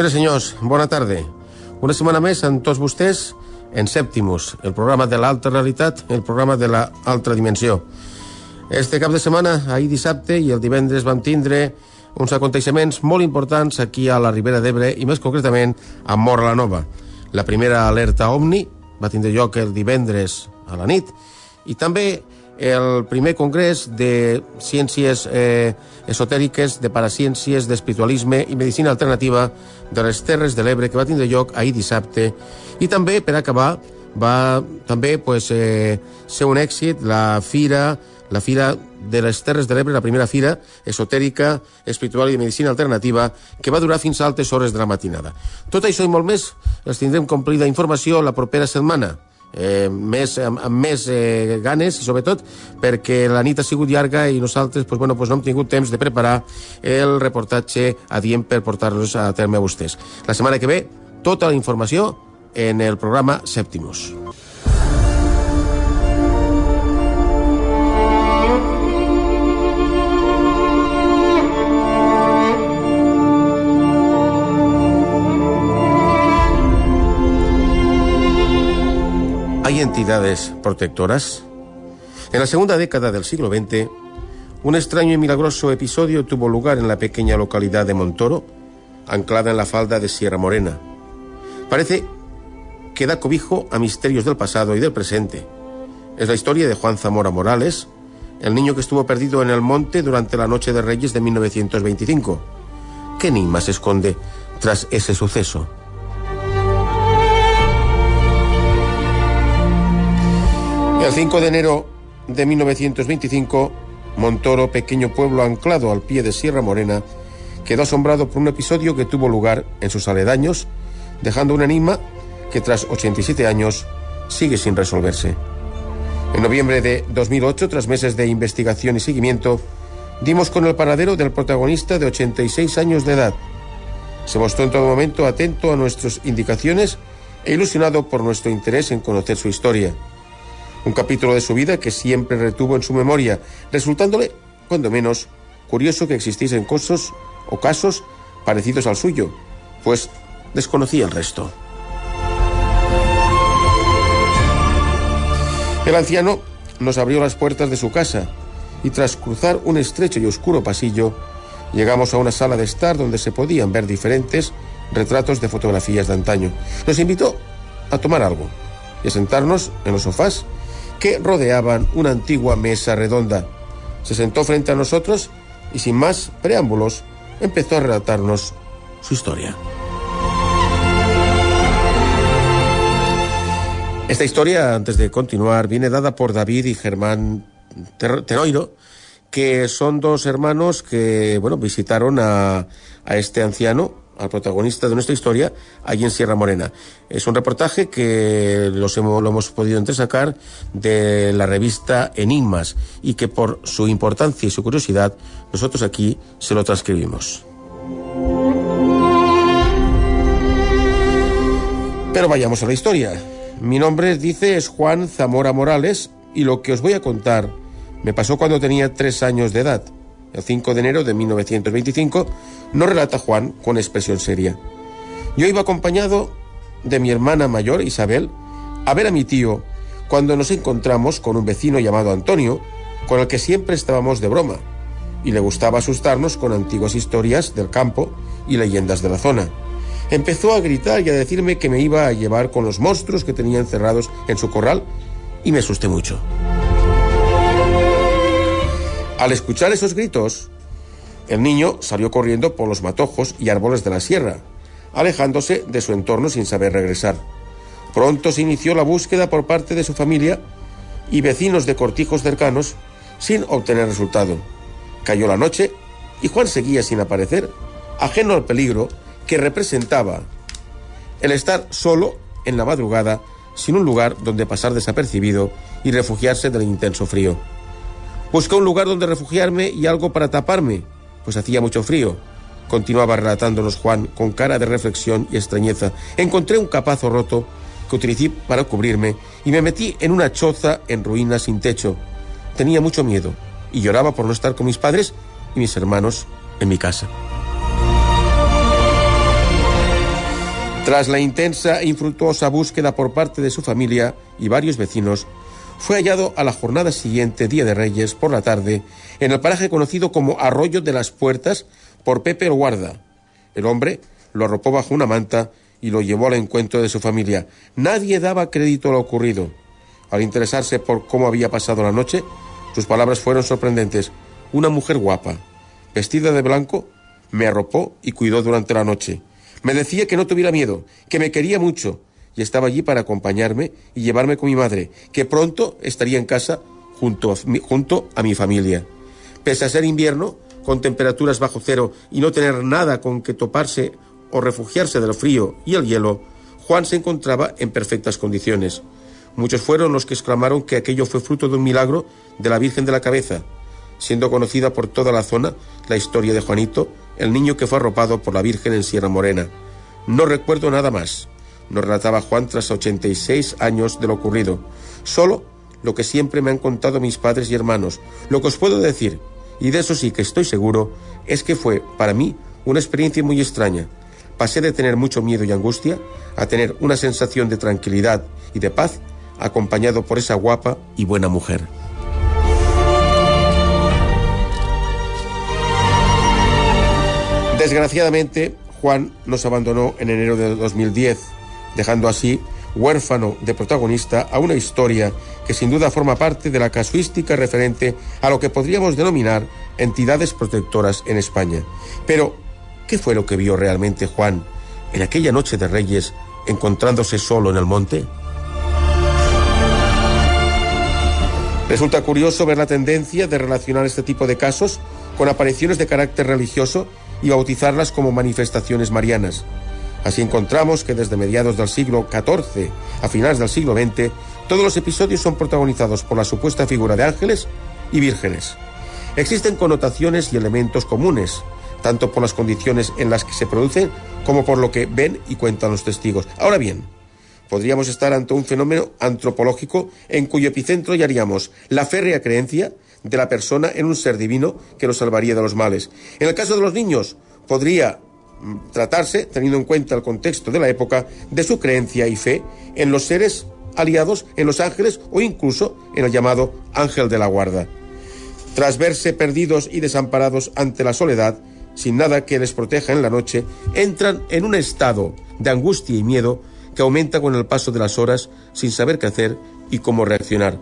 Senyores i senyors, bona tarda. Una setmana més amb tots vostès en Sèptimus, el programa de l'alta realitat, el programa de l'altra dimensió. Este cap de setmana, ahir dissabte i el divendres vam tindre uns aconteixements molt importants aquí a la Ribera d'Ebre i més concretament a Mora la Nova. La primera alerta OVNI va tindre lloc el divendres a la nit i també el primer congrés de ciències eh, esotèriques, de paraciències, d'espiritualisme i medicina alternativa de les Terres de l'Ebre, que va tindre lloc ahir dissabte. I també, per acabar, va també pues, eh, ser un èxit la fira la Fira de les Terres de l'Ebre, la primera fira esotèrica, espiritual i de medicina alternativa, que va durar fins a altes hores de la matinada. Tot això i molt més els tindrem complida informació la propera setmana eh, més, amb, amb més eh, ganes i sobretot perquè la nit ha sigut llarga i nosaltres pues, bueno, pues no hem tingut temps de preparar el reportatge adient per portar-los a terme a vostès. La setmana que ve, tota la informació en el programa Sèptimus. ¿Hay entidades protectoras? En la segunda década del siglo XX, un extraño y milagroso episodio tuvo lugar en la pequeña localidad de Montoro, anclada en la falda de Sierra Morena. Parece que da cobijo a misterios del pasado y del presente. Es la historia de Juan Zamora Morales, el niño que estuvo perdido en el monte durante la Noche de Reyes de 1925. ¿Qué enigma se esconde tras ese suceso? El 5 de enero de 1925, Montoro, pequeño pueblo anclado al pie de Sierra Morena, quedó asombrado por un episodio que tuvo lugar en sus aledaños, dejando un enigma que tras 87 años sigue sin resolverse. En noviembre de 2008, tras meses de investigación y seguimiento, dimos con el paradero del protagonista de 86 años de edad. Se mostró en todo momento atento a nuestras indicaciones e ilusionado por nuestro interés en conocer su historia. Un capítulo de su vida que siempre retuvo en su memoria, resultándole, cuando menos, curioso que existiesen cosas o casos parecidos al suyo, pues desconocía el resto. El anciano nos abrió las puertas de su casa y tras cruzar un estrecho y oscuro pasillo, llegamos a una sala de estar donde se podían ver diferentes retratos de fotografías de antaño. Nos invitó a tomar algo y a sentarnos en los sofás que rodeaban una antigua mesa redonda. Se sentó frente a nosotros y sin más preámbulos empezó a relatarnos su historia. Esta historia, antes de continuar, viene dada por David y Germán Tenoiro, que son dos hermanos que, bueno, visitaron a, a este anciano al protagonista de nuestra historia allí en Sierra Morena. Es un reportaje que los hemos, lo hemos podido entresacar de la revista Enigmas y que por su importancia y su curiosidad nosotros aquí se lo transcribimos. Pero vayamos a la historia. Mi nombre, dice, es Juan Zamora Morales y lo que os voy a contar me pasó cuando tenía tres años de edad el 5 de enero de 1925, nos relata Juan con expresión seria. Yo iba acompañado de mi hermana mayor, Isabel, a ver a mi tío cuando nos encontramos con un vecino llamado Antonio, con el que siempre estábamos de broma, y le gustaba asustarnos con antiguas historias del campo y leyendas de la zona. Empezó a gritar y a decirme que me iba a llevar con los monstruos que tenía encerrados en su corral, y me asusté mucho. Al escuchar esos gritos, el niño salió corriendo por los matojos y árboles de la sierra, alejándose de su entorno sin saber regresar. Pronto se inició la búsqueda por parte de su familia y vecinos de cortijos cercanos sin obtener resultado. Cayó la noche y Juan seguía sin aparecer, ajeno al peligro que representaba el estar solo en la madrugada sin un lugar donde pasar desapercibido y refugiarse del intenso frío. Busqué un lugar donde refugiarme y algo para taparme, pues hacía mucho frío. Continuaba relatándonos Juan con cara de reflexión y extrañeza. Encontré un capazo roto que utilicé para cubrirme y me metí en una choza en ruinas sin techo. Tenía mucho miedo y lloraba por no estar con mis padres y mis hermanos en mi casa. Tras la intensa e infructuosa búsqueda por parte de su familia y varios vecinos, fue hallado a la jornada siguiente, Día de Reyes, por la tarde, en el paraje conocido como Arroyo de las Puertas por Pepe el Guarda. El hombre lo arropó bajo una manta y lo llevó al encuentro de su familia. Nadie daba crédito a lo ocurrido. Al interesarse por cómo había pasado la noche, sus palabras fueron sorprendentes. Una mujer guapa, vestida de blanco, me arropó y cuidó durante la noche. Me decía que no tuviera miedo, que me quería mucho, y estaba allí para acompañarme y llevarme con mi madre, que pronto estaría en casa junto a mi, familia. Pese a ser invierno, con temperaturas bajo cero y no tener nada con que toparse o refugiarse del frío y el hielo, Juan se encontraba en perfectas condiciones. Muchos fueron los que exclamaron que aquello fue fruto de un milagro de la Virgen de la Cabeza, siendo conocida por toda la zona la historia de Juanito, el niño que fue arropado por la Virgen en Sierra Morena. No recuerdo nada más, nos relataba Juan tras 86 años de lo ocurrido. Solo lo que siempre me han contado mis padres y hermanos. Lo que os puedo decir, y de eso sí que estoy seguro, es que fue, para mí, una experiencia muy extraña. Pasé de tener mucho miedo y angustia a tener una sensación de tranquilidad y de paz acompañado por esa guapa y buena mujer. Desgraciadamente, Juan nos abandonó en enero de 2010, dejando así huérfano de protagonista a una historia que sin duda forma parte de la casuística referente a lo que podríamos denominar entidades protectoras en España. Pero, ¿qué fue lo que vio realmente Juan en aquella noche de Reyes encontrándose solo en el monte? Resulta curioso ver la tendencia de relacionar este tipo de casos con apariciones de carácter religioso y bautizarlas como manifestaciones marianas. Así encontramos que desde mediados del siglo XIV a finales del siglo XX, todos los episodios son protagonizados por la supuesta figura de ángeles y vírgenes. Existen connotaciones y elementos comunes, tanto por las condiciones en las que se producen como por lo que ven y cuentan los testigos. Ahora bien, podríamos estar ante un fenómeno antropológico en cuyo epicentro hallaríamos la férrea creencia de la persona en un ser divino que nos salvaría de los males. En el caso de los niños, podría tratarse, teniendo en cuenta el contexto de la época, de su creencia y fe en los seres aliados, en los ángeles o incluso en el llamado ángel de la guarda. Tras verse perdidos y desamparados ante la soledad, sin nada que les proteja en la noche, entran en un estado de angustia y miedo que aumenta con el paso de las horas sin saber qué hacer y cómo reaccionar.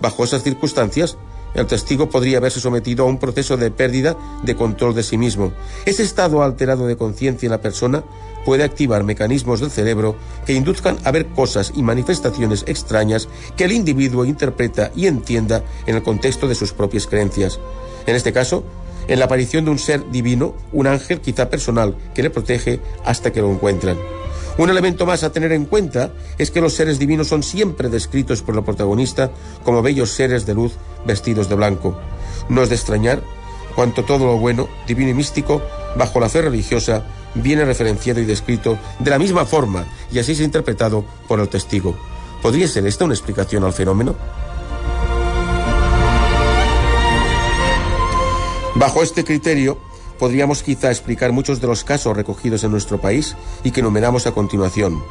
Bajo esas circunstancias, el testigo podría verse sometido a un proceso de pérdida de control de sí mismo. Ese estado alterado de conciencia en la persona puede activar mecanismos del cerebro que induzcan a ver cosas y manifestaciones extrañas que el individuo interpreta y entienda en el contexto de sus propias creencias. En este caso, en la aparición de un ser divino, un ángel quizá personal, que le protege hasta que lo encuentran. Un elemento más a tener en cuenta es que los seres divinos son siempre descritos por el protagonista como bellos seres de luz vestidos de blanco. No es de extrañar cuanto todo lo bueno, divino y místico, bajo la fe religiosa, viene referenciado y descrito de la misma forma y así es interpretado por el testigo. ¿Podría ser esta una explicación al fenómeno? Bajo este criterio, podríamos quizá explicar muchos de los casos recogidos en nuestro país y que enumeramos a continuación.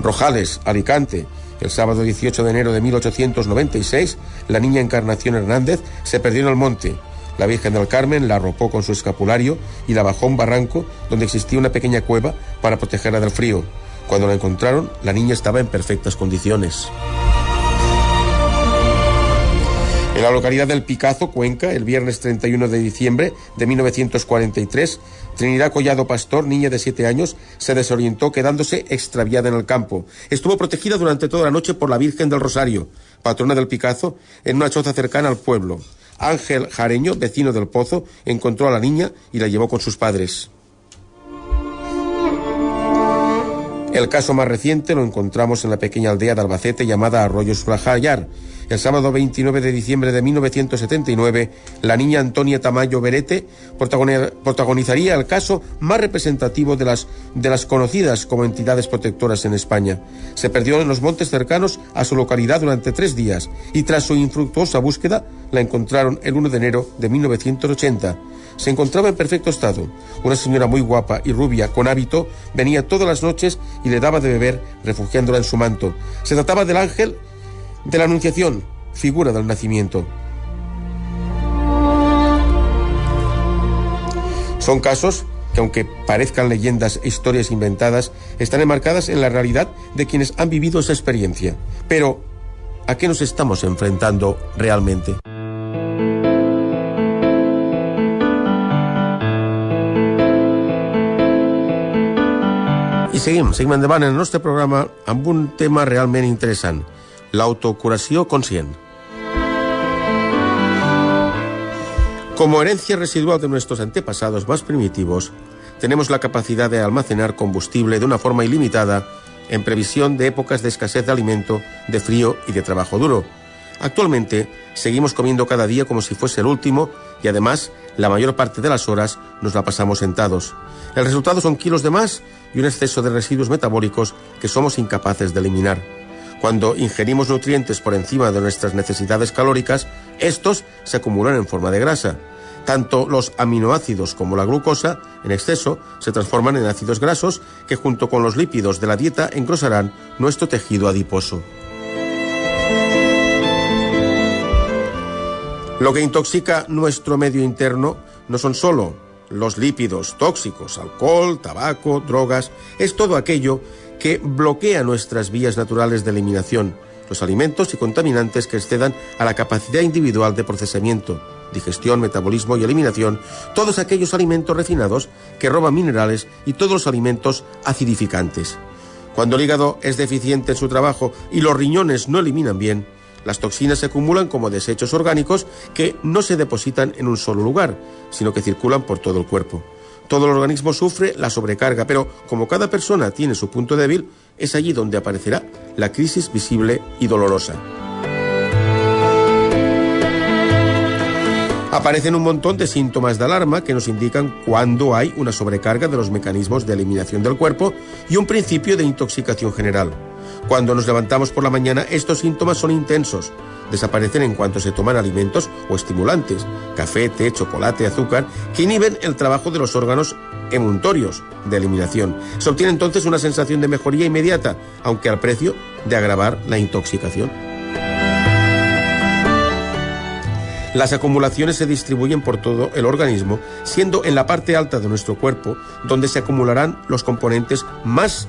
Rojales, Alicante. El sábado 18 de enero de 1896, la niña Encarnación Hernández se perdió en el monte. La Virgen del Carmen la arropó con su escapulario y la bajó a un barranco donde existía una pequeña cueva para protegerla del frío. Cuando la encontraron, la niña estaba en perfectas condiciones. En la localidad del Picazo, Cuenca, el viernes 31 de diciembre de 1943, Trinidad Collado Pastor, niña de 7 años, se desorientó quedándose extraviada en el campo. Estuvo protegida durante toda la noche por la Virgen del Rosario, patrona del Picazo, en una choza cercana al pueblo. Ángel Jareño, vecino del Pozo, encontró a la niña y la llevó con sus padres. El caso más reciente lo encontramos en la pequeña aldea de Albacete llamada Arroyos Flajayar, El sábado 29 de diciembre de 1979, la niña Antonia Tamayo Berete protagonizaría el caso más representativo de las, de las conocidas como entidades protectoras en España. Se perdió en los montes cercanos a su localidad durante tres días y tras su infructuosa búsqueda la encontraron el 1 de enero de 1980. Se encontraba en perfecto estado. Una señora muy guapa y rubia, con hábito, venía todas las noches y le daba de beber, refugiándola en su manto. Se trataba del ángel de la Anunciación, figura del nacimiento. Son casos que aunque parezcan leyendas e historias inventadas, están enmarcadas en la realidad de quienes han vivido esa experiencia. Pero, ¿a qué nos estamos enfrentando realmente? I seguim, seguim endavant en el nostre programa amb un tema realment interessant, l'autocuració conscient. Como herencia residual de nuestros antepasados más primitivos, tenemos la capacidad de almacenar combustible de una forma ilimitada en previsión de épocas de escasez de alimento, de frío y de trabajo duro. Actualmente seguimos comiendo cada día como si fuese el último y además la mayor parte de las horas nos la pasamos sentados. El resultado son kilos de más y un exceso de residuos metabólicos que somos incapaces de eliminar. Cuando ingerimos nutrientes por encima de nuestras necesidades calóricas, estos se acumulan en forma de grasa. Tanto los aminoácidos como la glucosa, en exceso, se transforman en ácidos grasos que junto con los lípidos de la dieta engrosarán nuestro tejido adiposo. Lo que intoxica nuestro medio interno no son solo los lípidos tóxicos, alcohol, tabaco, drogas, es todo aquello que bloquea nuestras vías naturales de eliminación, los alimentos y contaminantes que excedan a la capacidad individual de procesamiento, digestión, metabolismo y eliminación, todos aquellos alimentos refinados que roban minerales y todos los alimentos acidificantes. Cuando el hígado es deficiente en su trabajo y los riñones no eliminan bien, las toxinas se acumulan como desechos orgánicos que no se depositan en un solo lugar, sino que circulan por todo el cuerpo. Todo el organismo sufre la sobrecarga, pero como cada persona tiene su punto débil, es allí donde aparecerá la crisis visible y dolorosa. Aparecen un montón de síntomas de alarma que nos indican cuándo hay una sobrecarga de los mecanismos de eliminación del cuerpo y un principio de intoxicación general. Cuando nos levantamos por la mañana, estos síntomas son intensos. Desaparecen en cuanto se toman alimentos o estimulantes, café, té, chocolate, azúcar, que inhiben el trabajo de los órganos emuntorios de eliminación. Se obtiene entonces una sensación de mejoría inmediata, aunque al precio de agravar la intoxicación. Las acumulaciones se distribuyen por todo el organismo, siendo en la parte alta de nuestro cuerpo donde se acumularán los componentes más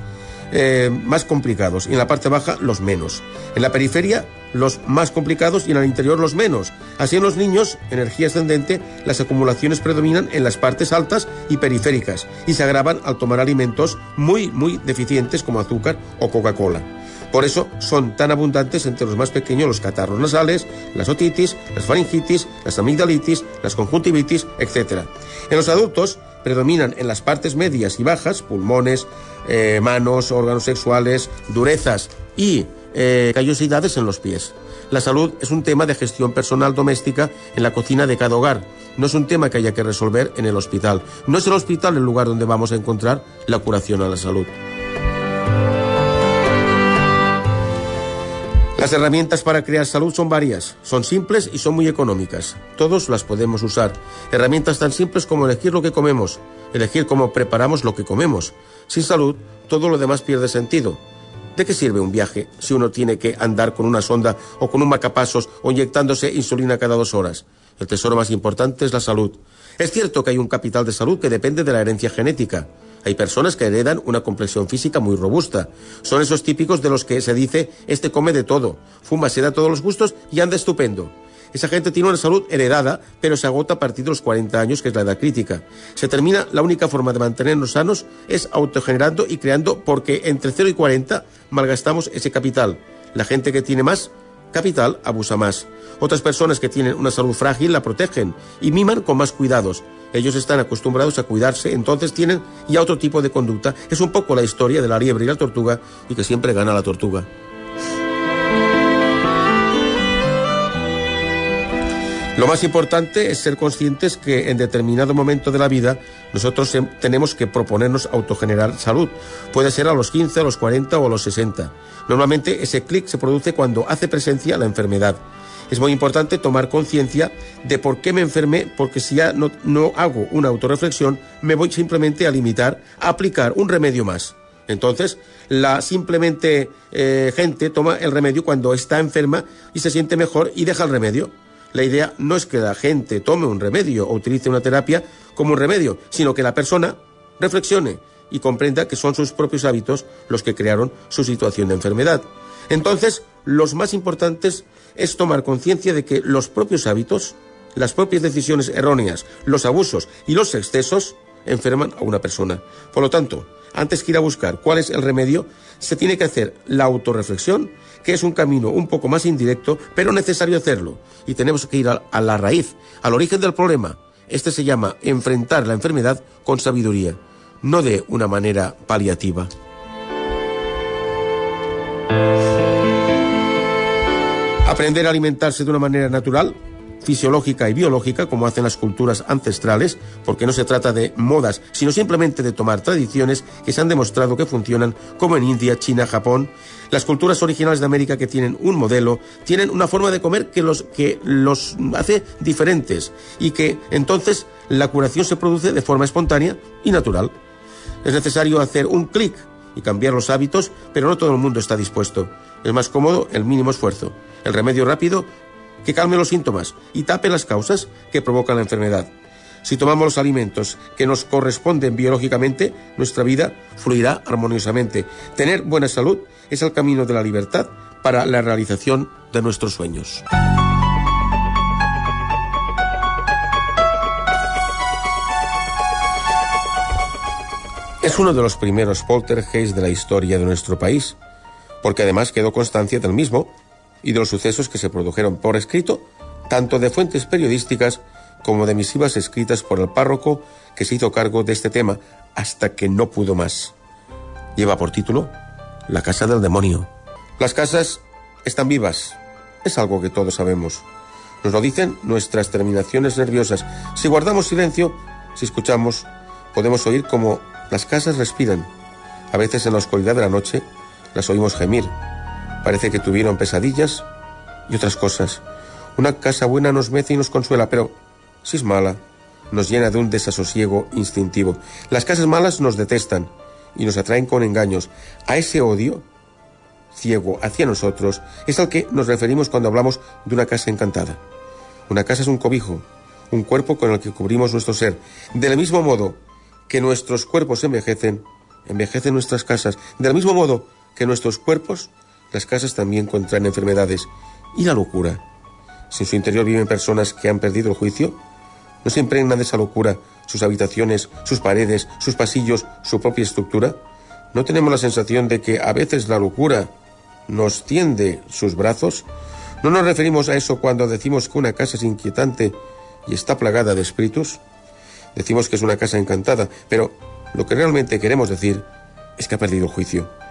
eh, más complicados y en la parte baja los menos. En la periferia los más complicados y en el interior los menos. Así en los niños, energía ascendente, las acumulaciones predominan en las partes altas y periféricas y se agravan al tomar alimentos muy, muy deficientes como azúcar o Coca-Cola. Por eso son tan abundantes entre los más pequeños los catarros nasales, las otitis, las faringitis, las amigdalitis, las conjuntivitis, etc. En los adultos predominan en las partes medias y bajas, pulmones, eh, manos, órganos sexuales, durezas y eh, callosidades en los pies. La salud es un tema de gestión personal doméstica en la cocina de cada hogar. No es un tema que haya que resolver en el hospital. No es el hospital el lugar donde vamos a encontrar la curación a la salud. Las herramientas para crear salud son varias, son simples y son muy económicas. Todos las podemos usar. Herramientas tan simples como elegir lo que comemos, elegir cómo preparamos lo que comemos. Sin salud, todo lo demás pierde sentido. ¿De qué sirve un viaje si uno tiene que andar con una sonda o con un macapasos o inyectándose insulina cada dos horas? El tesoro más importante es la salud. Es cierto que hay un capital de salud que depende de la herencia genética. Hay personas que heredan una complexión física muy robusta. Son esos típicos de los que se dice, este come de todo, fuma, se da todos los gustos y anda estupendo. Esa gente tiene una salud heredada, pero se agota a partir de los 40 años, que es la edad crítica. Se termina, la única forma de mantenernos sanos es autogenerando y creando, porque entre 0 y 40 malgastamos ese capital. La gente que tiene más capital abusa más. Otras personas que tienen una salud frágil la protegen y miman con más cuidados. Ellos están acostumbrados a cuidarse, entonces tienen ya otro tipo de conducta. Es un poco la historia de la liebre y la tortuga y que siempre gana la tortuga. Lo más importante es ser conscientes que en determinado momento de la vida nosotros tenemos que proponernos autogenerar salud. Puede ser a los 15, a los 40 o a los 60. Normalmente ese clic se produce cuando hace presencia la enfermedad. Es muy importante tomar conciencia de por qué me enfermé, porque si ya no, no hago una autorreflexión, me voy simplemente a limitar a aplicar un remedio más. Entonces, la simplemente eh, gente toma el remedio cuando está enferma y se siente mejor y deja el remedio. La idea no es que la gente tome un remedio o utilice una terapia como un remedio, sino que la persona reflexione y comprenda que son sus propios hábitos los que crearon su situación de enfermedad. Entonces, los más importantes es tomar conciencia de que los propios hábitos, las propias decisiones erróneas, los abusos y los excesos enferman a una persona. Por lo tanto, antes que ir a buscar cuál es el remedio, se tiene que hacer la autorreflexión, que es un camino un poco más indirecto, pero necesario hacerlo. Y tenemos que ir a, la raíz, al origen del problema. Este se llama enfrentar la enfermedad con sabiduría, no de una manera paliativa. Aprender a alimentarse de una manera natural fisiológica y biológica, como hacen las culturas ancestrales, porque no se trata de modas, sino simplemente de tomar tradiciones que se han demostrado que funcionan, como en India, China, Japón. Las culturas originales de América que tienen un modelo, tienen una forma de comer que los, que los hace diferentes y que entonces la curación se produce de forma espontánea y natural. Es necesario hacer un clic y cambiar los hábitos, pero no todo el mundo está dispuesto. Es más cómodo el mínimo esfuerzo. El remedio rápido que calme los síntomas y tape las causas que provocan la enfermedad. Si tomamos los alimentos que nos corresponden biológicamente, nuestra vida fluirá armoniosamente. Tener buena salud es el camino de la libertad para la realización de nuestros sueños. Es uno de los primeros poltergeist de la historia de nuestro país, porque además quedó constancia del mismo y de los sucesos que se produjeron por escrito, tanto de fuentes periodísticas como de misivas escritas por el párroco que se hizo cargo de este tema hasta que no pudo más. Lleva por título La casa del demonio. Las casas están vivas, es algo que todos sabemos. Nos lo dicen nuestras terminaciones nerviosas. Si guardamos silencio, si escuchamos, podemos oír como las casas respiran. A veces en la oscuridad de la noche las oímos gemir, Parece que tuvieron pesadillas y otras cosas. Una casa buena nos mece y nos consuela, pero si es mala, nos llena de un desasosiego instintivo. Las casas malas nos detestan y nos atraen con engaños. A ese odio ciego hacia nosotros es al que nos referimos cuando hablamos de una casa encantada. Una casa es un cobijo, un cuerpo con el que cubrimos nuestro ser. Del mismo modo que nuestros cuerpos envejecen, envejecen nuestras casas. Del mismo modo que nuestros cuerpos las casas también contraen enfermedades. ¿Y la locura? Si en su interior viven personas que han perdido el juicio, ¿no se impregnan de esa locura sus habitaciones, sus paredes, sus pasillos, su propia estructura? ¿No tenemos la sensación de que a veces la locura nos tiende sus brazos? ¿No nos referimos a eso cuando decimos que una casa es inquietante y está plagada de espíritus? Decimos que es una casa encantada, pero lo que realmente queremos decir es que ha perdido el juicio.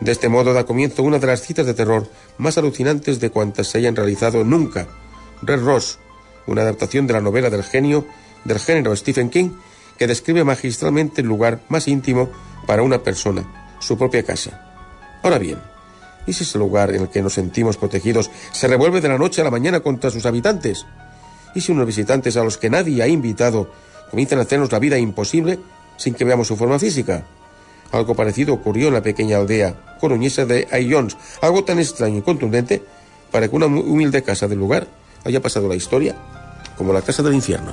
De este modo da comienzo una de las citas de terror más alucinantes de cuantas se hayan realizado nunca. Red Ross, una adaptación de la novela del genio del género Stephen King, que describe magistralmente el lugar más íntimo para una persona, su propia casa. Ahora bien, ¿y si ese lugar en el que nos sentimos protegidos se revuelve de la noche a la mañana contra sus habitantes? ¿Y si unos visitantes a los que nadie ha invitado comienzan a hacernos la vida imposible sin que veamos su forma física? Algo parecido ocurrió en la pequeña aldea coruñesa de Ayllons, algo tan extraño y contundente para que una humilde casa del lugar haya pasado la historia como la casa del infierno.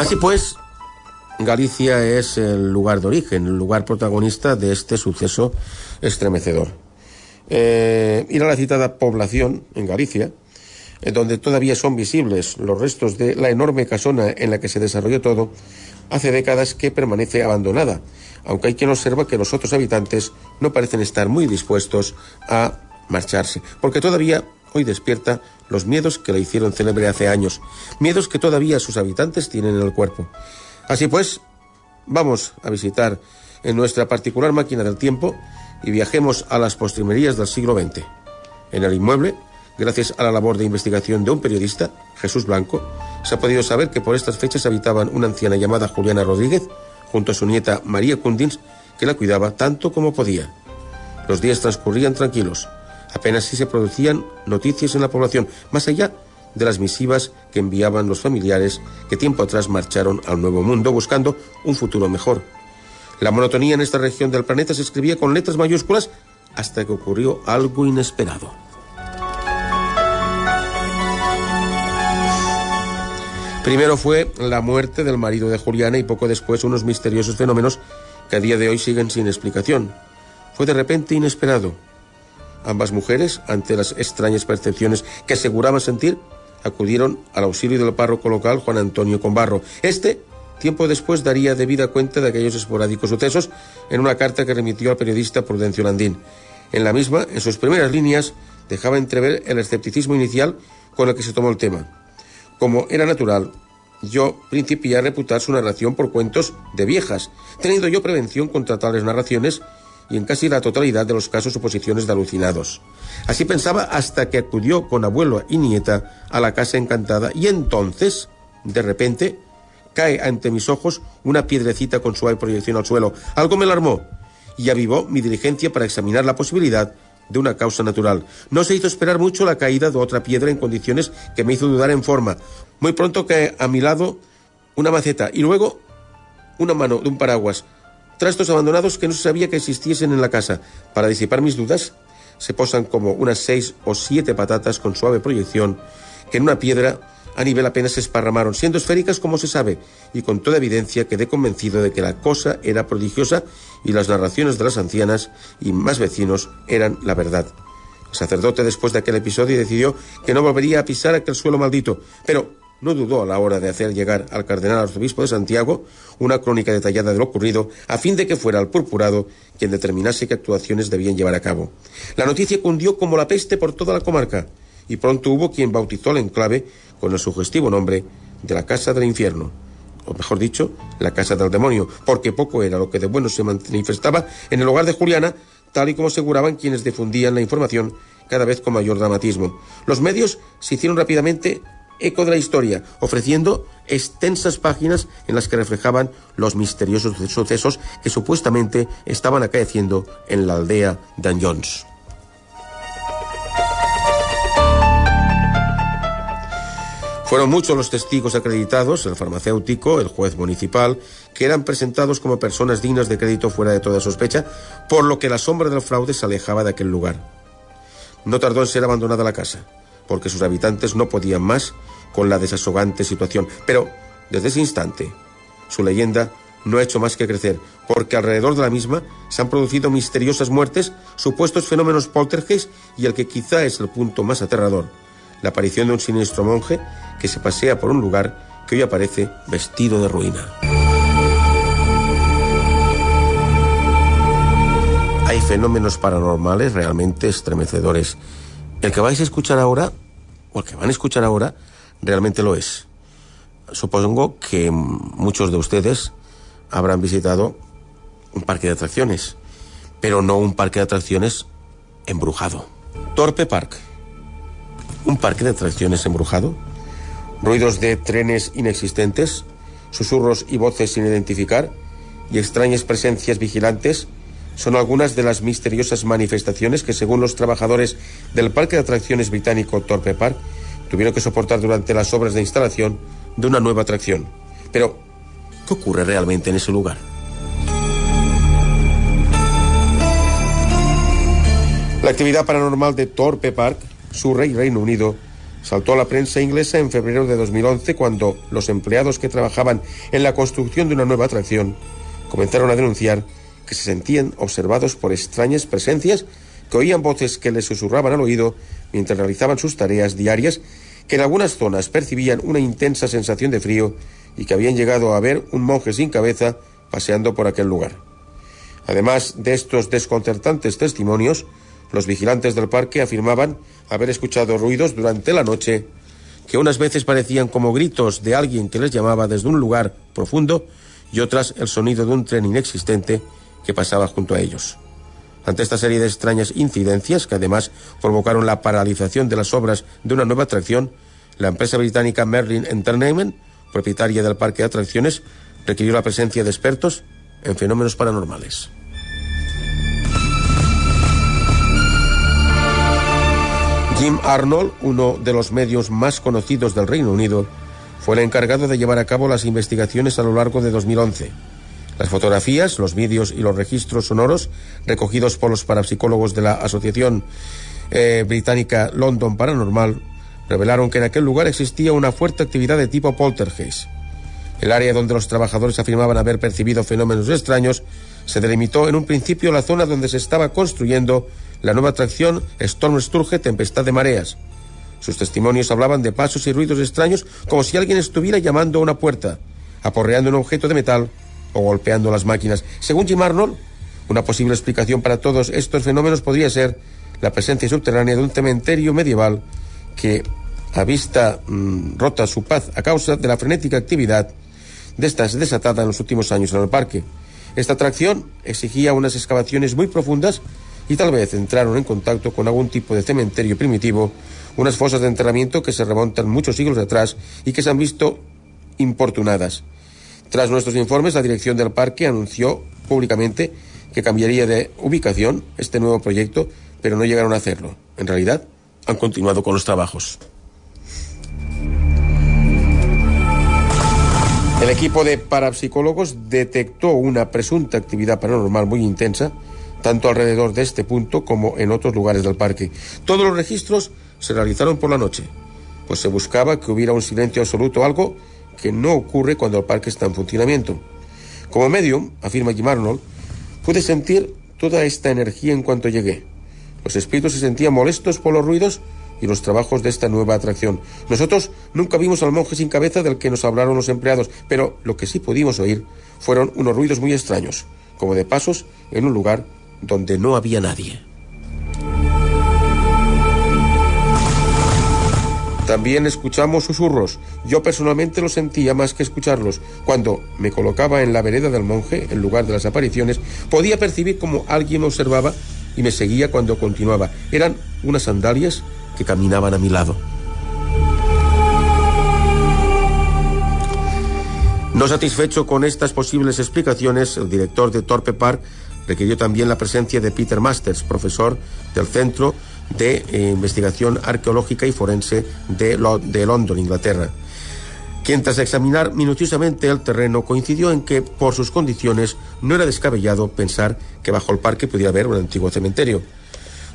Así pues, Galicia es el lugar de origen, el lugar protagonista de este suceso estremecedor. Eh, ir a la citada población en Galicia, donde todavía son visibles los restos de la enorme casona en la que se desarrolló todo, hace décadas que permanece abandonada, aunque hay quien observa que los otros habitantes no parecen estar muy dispuestos a marcharse, porque todavía hoy despierta los miedos que la hicieron célebre hace años, miedos que todavía sus habitantes tienen en el cuerpo. Así pues, vamos a visitar en nuestra particular máquina del tiempo y viajemos a las postrimerías del siglo XX. En el inmueble, gracias a la labor de investigación de un periodista, Jesús Blanco, se ha podido saber que por estas fechas habitaban una anciana llamada Juliana Rodríguez, junto a su nieta María Cundins, que la cuidaba tanto como podía. Los días transcurrían tranquilos, apenas si se producían noticias en la población, más allá de las misivas que enviaban los familiares que tiempo atrás marcharon al Nuevo Mundo buscando un futuro mejor. La monotonía en esta región del planeta se escribía con letras mayúsculas hasta que ocurrió algo inesperado. Primero fue la muerte del marido de Juliana y poco después unos misteriosos fenómenos que a día de hoy siguen sin explicación. Fue de repente inesperado. Ambas mujeres, ante las extrañas percepciones que aseguraban sentir, acudieron al auxilio del párroco local Juan Antonio Combarro. Este, tiempo después, daría debida cuenta de aquellos esporádicos sucesos en una carta que remitió al periodista Prudencio Landín. En la misma, en sus primeras líneas, dejaba entrever el escepticismo inicial con el que se tomó el tema. Como era natural, yo principié a reputar su narración por cuentos de viejas, teniendo yo prevención contra tales narraciones y en casi la totalidad de los casos oposiciones de alucinados. Así pensaba hasta que acudió con abuelo y nieta a la casa encantada y entonces, de repente, cae ante mis ojos una piedrecita con suave proyección al suelo. Algo me alarmó y avivó mi diligencia para examinar la posibilidad de una causa natural. No se hizo esperar mucho la caída de otra piedra en condiciones que me hizo dudar en forma. Muy pronto cae a mi lado una maceta y luego una mano de un paraguas trastos abandonados que no sabía que existiesen en la casa. Para disipar mis dudas, se posan como unas seis o siete patatas con suave proyección que en una piedra a nivel apenas se esparramaron, siendo esféricas como se sabe, y con toda evidencia quedé convencido de que la cosa era prodigiosa y las narraciones de las ancianas y más vecinos eran la verdad. El sacerdote después de aquel episodio decidió que no volvería a pisar aquel suelo maldito, pero no dudó a la hora de hacer llegar al cardenal arzobispo de Santiago una crónica detallada de lo ocurrido, a fin de que fuera el purpurado quien determinase qué actuaciones debían llevar a cabo. La noticia cundió como la peste por toda la comarca, y pronto hubo quien bautizó el enclave con el sugestivo nombre de la Casa del Infierno, o mejor dicho, la Casa del Demonio, porque poco era lo que de bueno se manifestaba en el hogar de Juliana, tal y como aseguraban quienes difundían la información cada vez con mayor dramatismo. Los medios se hicieron rápidamente eco de la historia, ofreciendo extensas páginas en las que reflejaban los misteriosos sucesos que supuestamente estaban acaeciendo en la aldea de Jones. Fueron muchos los testigos acreditados, el farmacéutico, el juez municipal, que eran presentados como personas dignas de crédito fuera de toda sospecha, por lo que la sombra del fraude se alejaba de aquel lugar. No tardó en ser abandonada la casa porque sus habitantes no podían más con la desasogante situación. Pero desde ese instante, su leyenda no ha hecho más que crecer, porque alrededor de la misma se han producido misteriosas muertes, supuestos fenómenos poltergeist y el que quizá es el punto más aterrador, la aparición de un siniestro monje que se pasea por un lugar que hoy aparece vestido de ruina. Hay fenómenos paranormales realmente estremecedores el que vais a escuchar ahora, o el que van a escuchar ahora, realmente lo es. Supongo que muchos de ustedes habrán visitado un parque de atracciones, pero no un parque de atracciones embrujado. Torpe Park. Un parque de atracciones embrujado. Ruidos de trenes inexistentes, susurros y voces sin identificar y extrañas presencias vigilantes son algunas de las misteriosas manifestaciones que, según los trabajadores del Parque de Atracciones británico Torpe Park, tuvieron que soportar durante las obras de instalación de una nueva atracción. Pero, ¿qué ocurre realmente en ese lugar? La actividad paranormal de Torpe Park, Surrey, Reino Unido, saltó a la prensa inglesa en febrero de 2011 cuando los empleados que trabajaban en la construcción de una nueva atracción comenzaron a denunciar que se sentían observados por extrañas presencias que oían voces que les susurraban al oído mientras realizaban sus tareas diarias, que en algunas zonas percibían una intensa sensación de frío y que habían llegado a ver un monje sin cabeza paseando por aquel lugar. Además de estos desconcertantes testimonios, los vigilantes del parque afirmaban haber escuchado ruidos durante la noche que unas veces parecían como gritos de alguien que les llamaba desde un lugar profundo y otras el sonido de un tren inexistente que pasaba junto a ellos. Ante esta serie de extrañas incidencias, que además provocaron la paralización de las obras de una nueva atracción, la empresa británica Merlin Entertainment, propietaria del parque de atracciones, requirió la presencia de expertos en fenómenos paranormales. Jim Arnold, uno de los medios más conocidos del Reino Unido, fue el encargado de llevar a cabo las investigaciones a lo largo de 2011. Las fotografías, los vídeos y los registros sonoros recogidos por los parapsicólogos de la Asociación eh, Británica London Paranormal revelaron que en aquel lugar existía una fuerte actividad de tipo poltergeist. El área donde los trabajadores afirmaban haber percibido fenómenos extraños se delimitó en un principio la zona donde se estaba construyendo la nueva atracción Storm Sturge Tempestad de Mareas. Sus testimonios hablaban de pasos y ruidos extraños como si alguien estuviera llamando a una puerta, aporreando un objeto de metal o golpeando las máquinas. Según Jim Arnold, una posible explicación para todos estos fenómenos podría ser la presencia subterránea de un cementerio medieval que a vista mm, rota su paz a causa de la frenética actividad de estas desatada en los últimos años en el parque. Esta atracción exigía unas excavaciones muy profundas y tal vez entraron en contacto con algún tipo de cementerio primitivo, unas fosas de enterramiento que se remontan muchos siglos atrás y que se han visto importunadas. Tras nuestros informes, la dirección del parque anunció públicamente que cambiaría de ubicación este nuevo proyecto, pero no llegaron a hacerlo. En realidad, han continuado con los trabajos. El equipo de parapsicólogos detectó una presunta actividad paranormal muy intensa tanto alrededor de este punto como en otros lugares del parque. Todos los registros se realizaron por la noche, pues se buscaba que hubiera un silencio absoluto, algo que no ocurre cuando el parque está en funcionamiento. Como medium, afirma Jim Arnold, pude sentir toda esta energía en cuanto llegué. Los espíritus se sentían molestos por los ruidos y los trabajos de esta nueva atracción. Nosotros nunca vimos al monje sin cabeza del que nos hablaron los empleados, pero lo que sí pudimos oír fueron unos ruidos muy extraños, como de pasos en un lugar donde no había nadie. También escuchamos susurros. Yo personalmente los sentía más que escucharlos. Cuando me colocaba en la vereda del monje, en lugar de las apariciones, podía percibir como alguien me observaba y me seguía cuando continuaba. Eran unas sandalias que caminaban a mi lado. No satisfecho con estas posibles explicaciones, el director de Torpe Park requirió también la presencia de Peter Masters, profesor del Centro de eh, Investigación Arqueológica y Forense de, de London, Inglaterra, quien tras examinar minuciosamente el terreno coincidió en que, por sus condiciones, no era descabellado pensar que bajo el parque pudiera haber un antiguo cementerio.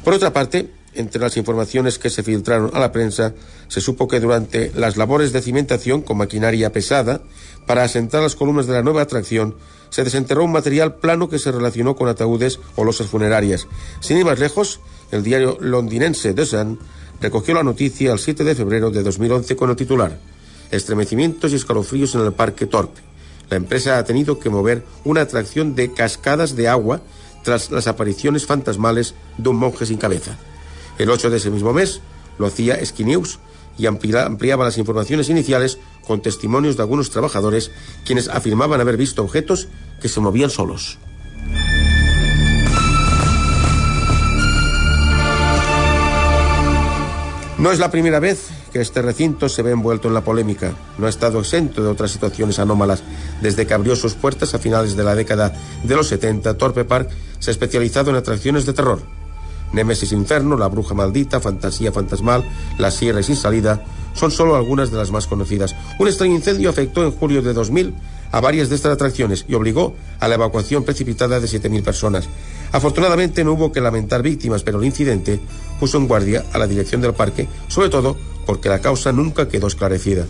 Por otra parte, entre las informaciones que se filtraron a la prensa, se supo que durante las labores de cimentación con maquinaria pesada para asentar las columnas de la nueva atracción, se desenterró un material plano que se relacionó con ataúdes o losas funerarias. Sin ir más lejos, el diario londinense The Sun recogió la noticia el 7 de febrero de 2011 con el titular Estremecimientos y escalofríos en el Parque Torpe. La empresa ha tenido que mover una atracción de cascadas de agua tras las apariciones fantasmales de un monje sin cabeza. El 8 de ese mismo mes lo hacía Skinews y ampliaba las informaciones iniciales con testimonios de algunos trabajadores quienes afirmaban haber visto objetos que se movían solos. No es la primera vez que este recinto se ve envuelto en la polémica. No ha estado exento de otras situaciones anómalas. Desde que abrió sus puertas a finales de la década de los 70, Torpe Park se ha especializado en atracciones de terror. Némesis Inferno, La Bruja Maldita, Fantasía Fantasmal, La Sierra Sin Salida, son solo algunas de las más conocidas. Un extraño incendio afectó en julio de 2000 a varias de estas atracciones y obligó a la evacuación precipitada de 7.000 personas. Afortunadamente no hubo que lamentar víctimas, pero el incidente puso en guardia a la dirección del parque, sobre todo porque la causa nunca quedó esclarecida.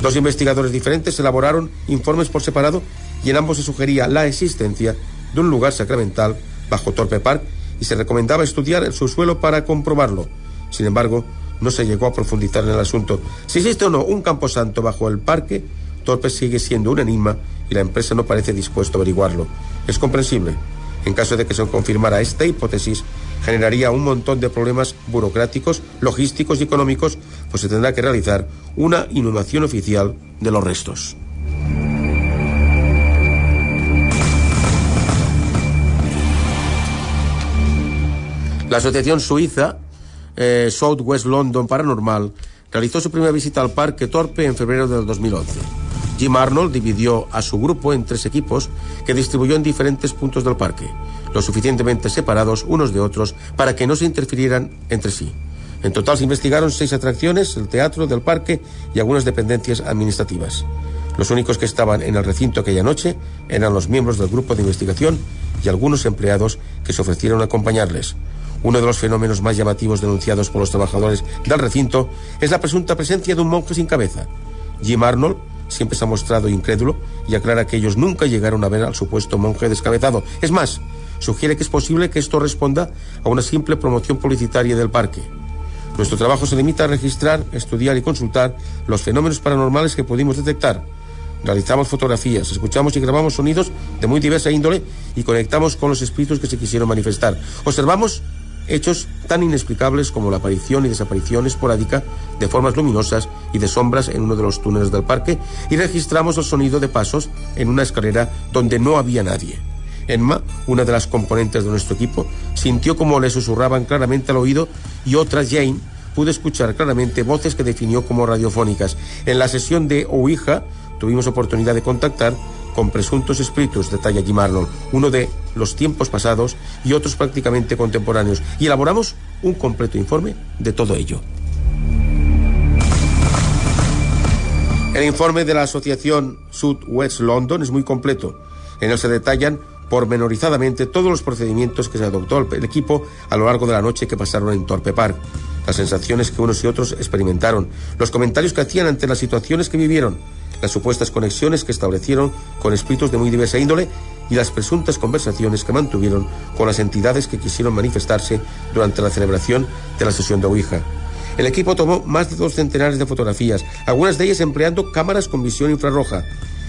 Dos investigadores diferentes elaboraron informes por separado y en ambos se sugería la existencia de un lugar sacramental bajo Torpe Park y se recomendaba estudiar el subsuelo para comprobarlo. Sin embargo, no se llegó a profundizar en el asunto. Si existe o no un camposanto bajo el parque, Torpe sigue siendo un enigma y la empresa no parece dispuesta a averiguarlo. Es comprensible. En caso de que se confirmara esta hipótesis, generaría un montón de problemas burocráticos, logísticos y económicos, pues se tendrá que realizar una inhumación oficial de los restos. La asociación suiza eh, Southwest London Paranormal realizó su primera visita al Parque Torpe en febrero del 2011. Jim Arnold dividió a su grupo en tres equipos que distribuyó en diferentes puntos del parque, lo suficientemente separados unos de otros para que no se interfirieran entre sí. En total se investigaron seis atracciones, el teatro del parque y algunas dependencias administrativas. Los únicos que estaban en el recinto aquella noche eran los miembros del grupo de investigación y algunos empleados que se ofrecieron a acompañarles. Uno de los fenómenos más llamativos denunciados por los trabajadores del recinto es la presunta presencia de un monje sin cabeza. Jim Arnold siempre se ha mostrado incrédulo y aclara que ellos nunca llegaron a ver al supuesto monje descabezado. Es más, sugiere que es posible que esto responda a una simple promoción publicitaria del parque. Nuestro trabajo se limita a registrar, estudiar y consultar los fenómenos paranormales que pudimos detectar. Realizamos fotografías, escuchamos y grabamos sonidos de muy diversa índole y conectamos con los espíritus que se quisieron manifestar. Observamos hechos tan inexplicables como la aparición y desaparición esporádica de formas luminosas y de sombras en uno de los túneles del parque y registramos el sonido de pasos en una escalera donde no había nadie. Emma, una de las componentes de nuestro equipo, sintió como le susurraban claramente al oído y otra, Jane, pudo escuchar claramente voces que definió como radiofónicas. En la sesión de Ouija tuvimos oportunidad de contactar con presuntos espíritus, detalla Jim Arnold, uno de los tiempos pasados y otros prácticamente contemporáneos, y elaboramos un completo informe de todo ello. El informe de la Asociación South West London es muy completo. En él se detallan pormenorizadamente todos los procedimientos que se adoptó el equipo a lo largo de la noche que pasaron en Torpe Park, las sensaciones que unos y otros experimentaron, los comentarios que hacían ante las situaciones que vivieron, las supuestas conexiones que establecieron con espíritus de muy diversa índole y las presuntas conversaciones que mantuvieron con las entidades que quisieron manifestarse durante la celebración de la sesión de Ouija. El equipo tomó más de dos centenares de fotografías, algunas de ellas empleando cámaras con visión infrarroja,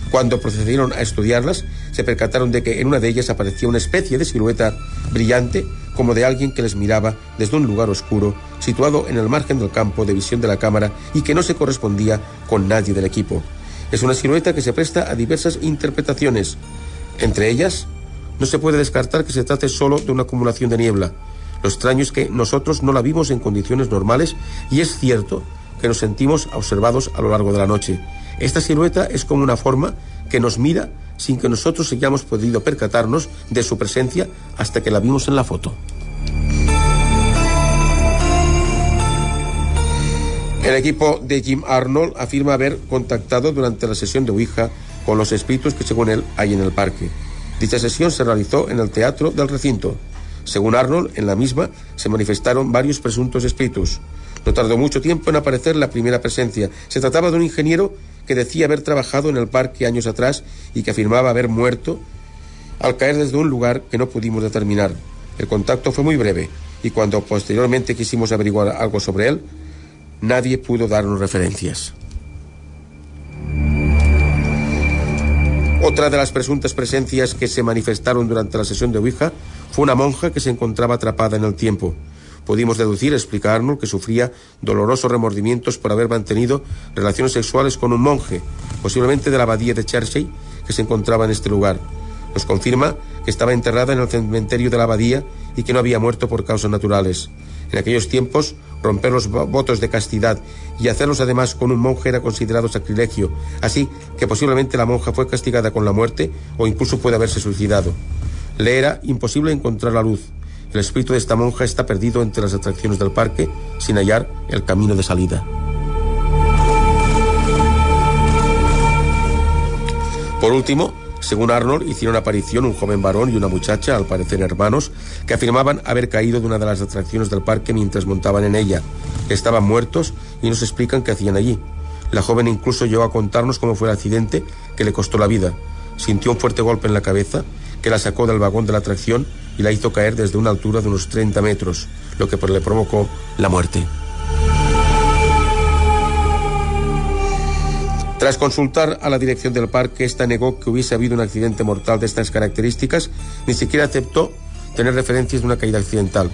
cuando procedieron a estudiarlas, se percataron de que en una de ellas aparecía una especie de silueta brillante como de alguien que les miraba desde un lugar oscuro, situado en el margen del campo de visión de la cámara y que no se correspondía con nadie del equipo. Es una silueta que se presta a diversas interpretaciones. Entre ellas, no se puede descartar que se trate solo de una acumulación de niebla. Lo extraño es que nosotros no la vimos en condiciones normales y es cierto que nos sentimos observados a lo largo de la noche. Esta silueta es como una forma que nos mira sin que nosotros hayamos podido percatarnos de su presencia hasta que la vimos en la foto. El equipo de Jim Arnold afirma haber contactado durante la sesión de Ouija con los espíritus que según él hay en el parque. Dicha sesión se realizó en el teatro del recinto. Según Arnold, en la misma se manifestaron varios presuntos espíritus. No tardó mucho tiempo en aparecer la primera presencia. Se trataba de un ingeniero que decía haber trabajado en el parque años atrás y que afirmaba haber muerto al caer desde un lugar que no pudimos determinar. El contacto fue muy breve y cuando posteriormente quisimos averiguar algo sobre él, nadie pudo darnos referencias. Otra de las presuntas presencias que se manifestaron durante la sesión de Ouija fue una monja que se encontraba atrapada en el tiempo. Pudimos deducir, explicarnos, que sufría dolorosos remordimientos por haber mantenido relaciones sexuales con un monje, posiblemente de la abadía de Chertsey, que se encontraba en este lugar. Nos confirma que estaba enterrada en el cementerio de la abadía y que no había muerto por causas naturales. En aquellos tiempos, romper los votos de castidad y hacerlos además con un monje era considerado sacrilegio, así que posiblemente la monja fue castigada con la muerte o incluso puede haberse suicidado. Le era imposible encontrar la luz. El espíritu de esta monja está perdido entre las atracciones del parque sin hallar el camino de salida. Por último, según Arnold, hicieron aparición un joven varón y una muchacha, al parecer hermanos, que afirmaban haber caído de una de las atracciones del parque mientras montaban en ella. Estaban muertos y nos explican qué hacían allí. La joven incluso llegó a contarnos cómo fue el accidente que le costó la vida. Sintió un fuerte golpe en la cabeza que la sacó del vagón de la atracción y la hizo caer desde una altura de unos 30 metros, lo que le provocó la muerte. Tras consultar a la dirección del parque, esta negó que hubiese habido un accidente mortal de estas características, ni siquiera aceptó tener referencias de una caída accidental.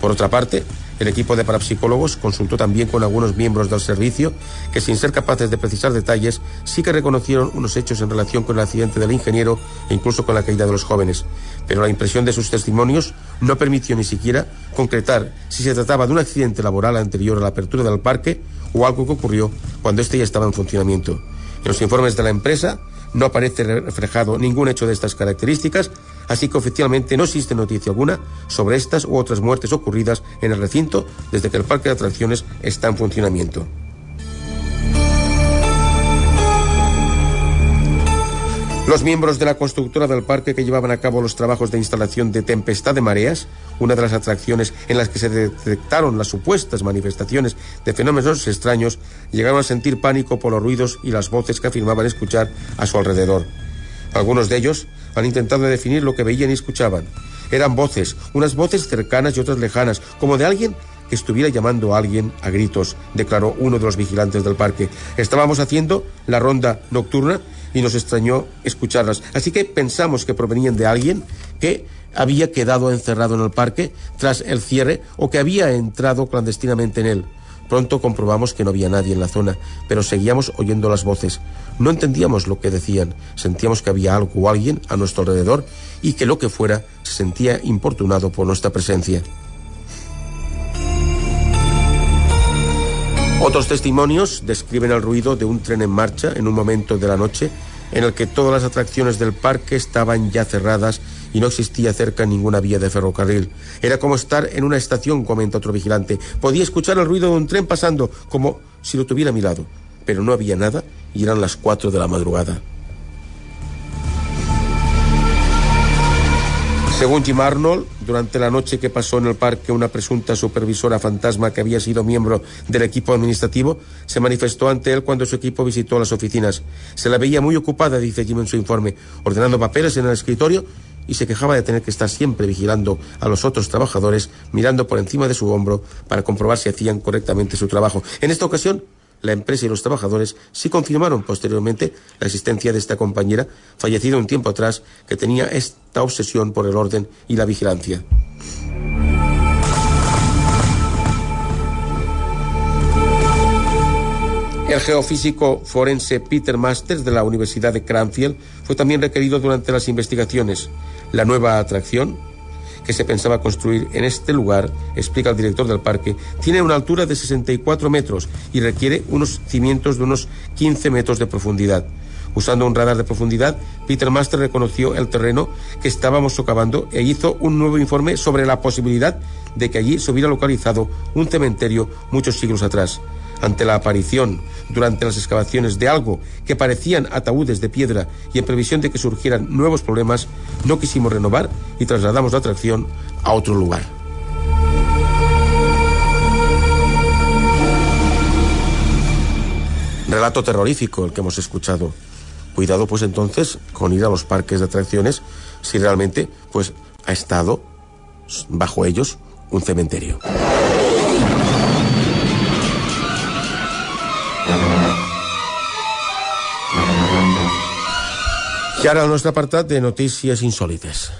Por otra parte, El equipo de parapsicólogos consultó también con algunos miembros del servicio que, sin ser capaces de precisar detalles, sí que reconocieron unos hechos en relación con el accidente del ingeniero e incluso con la caída de los jóvenes. Pero la impresión de sus testimonios no permitió ni siquiera concretar si se trataba de un accidente laboral anterior a la apertura del parque o algo que ocurrió cuando éste ya estaba en funcionamiento. En los informes de la empresa no aparece reflejado ningún hecho de estas características, así que oficialmente no existe noticia alguna sobre estas u otras muertes ocurridas en el recinto desde que el parque de atracciones está en funcionamiento. Los miembros de la constructora del parque que llevaban a cabo los trabajos de instalación de Tempestad de Mareas, una de las atracciones en las que se detectaron las supuestas manifestaciones de fenómenos extraños, llegaron a sentir pánico por los ruidos y las voces que afirmaban escuchar a su alrededor. Algunos de ellos han intentado definir lo que veían y escuchaban. Eran voces, unas voces cercanas y otras lejanas, como de alguien que estuviera llamando a alguien a gritos, declaró uno de los vigilantes del parque. Estábamos haciendo la ronda nocturna y nos extrañó escucharlas. Así que pensamos que provenían de alguien que había quedado encerrado en el parque tras el cierre o que había entrado clandestinamente en él. Pronto comprobamos que no había nadie en la zona, pero seguíamos oyendo las voces. No entendíamos lo que decían, sentíamos que había algo o alguien a nuestro alrededor y que lo que fuera se sentía importunado por nuestra presencia. Otros testimonios describen el ruido de un tren en marcha en un momento de la noche en el que todas las atracciones del parque estaban ya cerradas y no existía cerca ninguna vía de ferrocarril. Era como estar en una estación, comenta otro vigilante. Podía escuchar el ruido de un tren pasando, como si lo tuviera a mi lado, pero no había nada y eran las cuatro de la madrugada. Según Jim Arnold, durante la noche que pasó en el parque, una presunta supervisora fantasma que había sido miembro del equipo administrativo se manifestó ante él cuando su equipo visitó las oficinas. Se la veía muy ocupada, dice Jim en su informe, ordenando papeles en el escritorio y se quejaba de tener que estar siempre vigilando a los otros trabajadores, mirando por encima de su hombro para comprobar si hacían correctamente su trabajo. En esta ocasión, la empresa y los trabajadores sí confirmaron posteriormente la existencia de esta compañera, fallecida un tiempo atrás, que tenía esta obsesión por el orden y la vigilancia. El geofísico forense Peter Masters de la Universidad de Cranfield fue también requerido durante las investigaciones. La nueva atracción, que se pensaba construir en este lugar, explica el director del parque, tiene una altura de 64 metros y requiere unos cimientos de unos 15 metros de profundidad. Usando un radar de profundidad, Peter Master reconoció el terreno que estábamos socavando e hizo un nuevo informe sobre la posibilidad de que allí se hubiera localizado un cementerio muchos siglos atrás ante la aparición durante las excavaciones de algo que parecían ataúdes de piedra y en previsión de que surgieran nuevos problemas, no quisimos renovar y trasladamos la atracción a otro lugar. Relato terrorífico el que hemos escuchado. Cuidado pues entonces con ir a los parques de atracciones si realmente pues ha estado bajo ellos un cementerio. Y ara el nostre de notícies insòlites.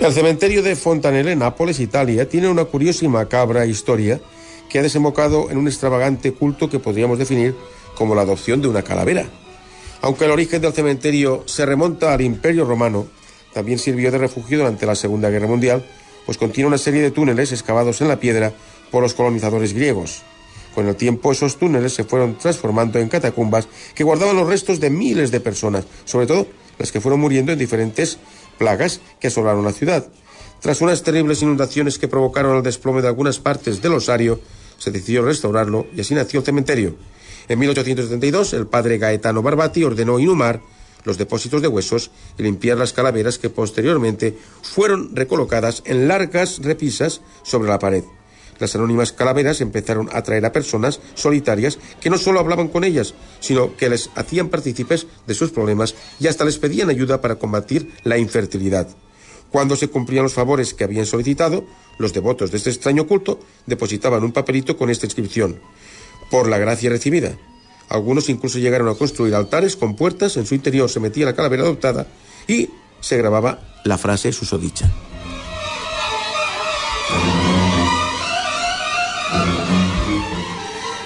El cementerio de Fontanelle, en Nápoles, Italia, tiene una curiosa y macabra historia que ha desembocado en un extravagante culto que podríamos definir como la adopción de una calavera. Aunque el origen del cementerio se remonta al Imperio Romano, también sirvió de refugio durante la Segunda Guerra Mundial, pues contiene una serie de túneles excavados en la piedra por los colonizadores griegos. Con el tiempo esos túneles se fueron transformando en catacumbas que guardaban los restos de miles de personas, sobre todo las que fueron muriendo en diferentes plagas que asolaron la ciudad. Tras unas terribles inundaciones que provocaron el desplome de algunas partes del osario, se decidió restaurarlo y así nació el cementerio. En 1872, el padre Gaetano Barbati ordenó inhumar los depósitos de huesos y limpiar las calaveras que posteriormente fueron recolocadas en largas repisas sobre la pared. Las anónimas calaveras empezaron a atraer a personas solitarias que no solo hablaban con ellas, sino que les hacían partícipes de sus problemas y hasta les pedían ayuda para combatir la infertilidad. Cuando se cumplían los favores que habían solicitado, los devotos de este extraño culto depositaban un papelito con esta inscripción. Por la gracia recibida. Algunos incluso llegaron a construir altares con puertas, en su interior se metía la calavera adoptada y se grababa la frase susodicha.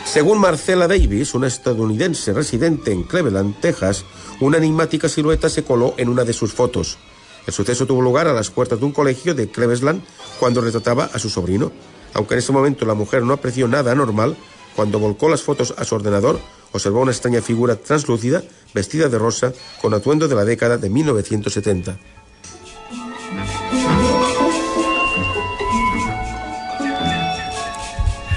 Según Marcela Davis, una estadounidense residente en Cleveland, Texas, una enigmática silueta se coló en una de sus fotos. El suceso tuvo lugar a las puertas de un colegio de Cleveland cuando retrataba a su sobrino. Aunque en ese momento la mujer no apreció nada anormal, cuando volcó las fotos a su ordenador, observó una extraña figura translúcida, vestida de rosa, con atuendo de la década de 1970.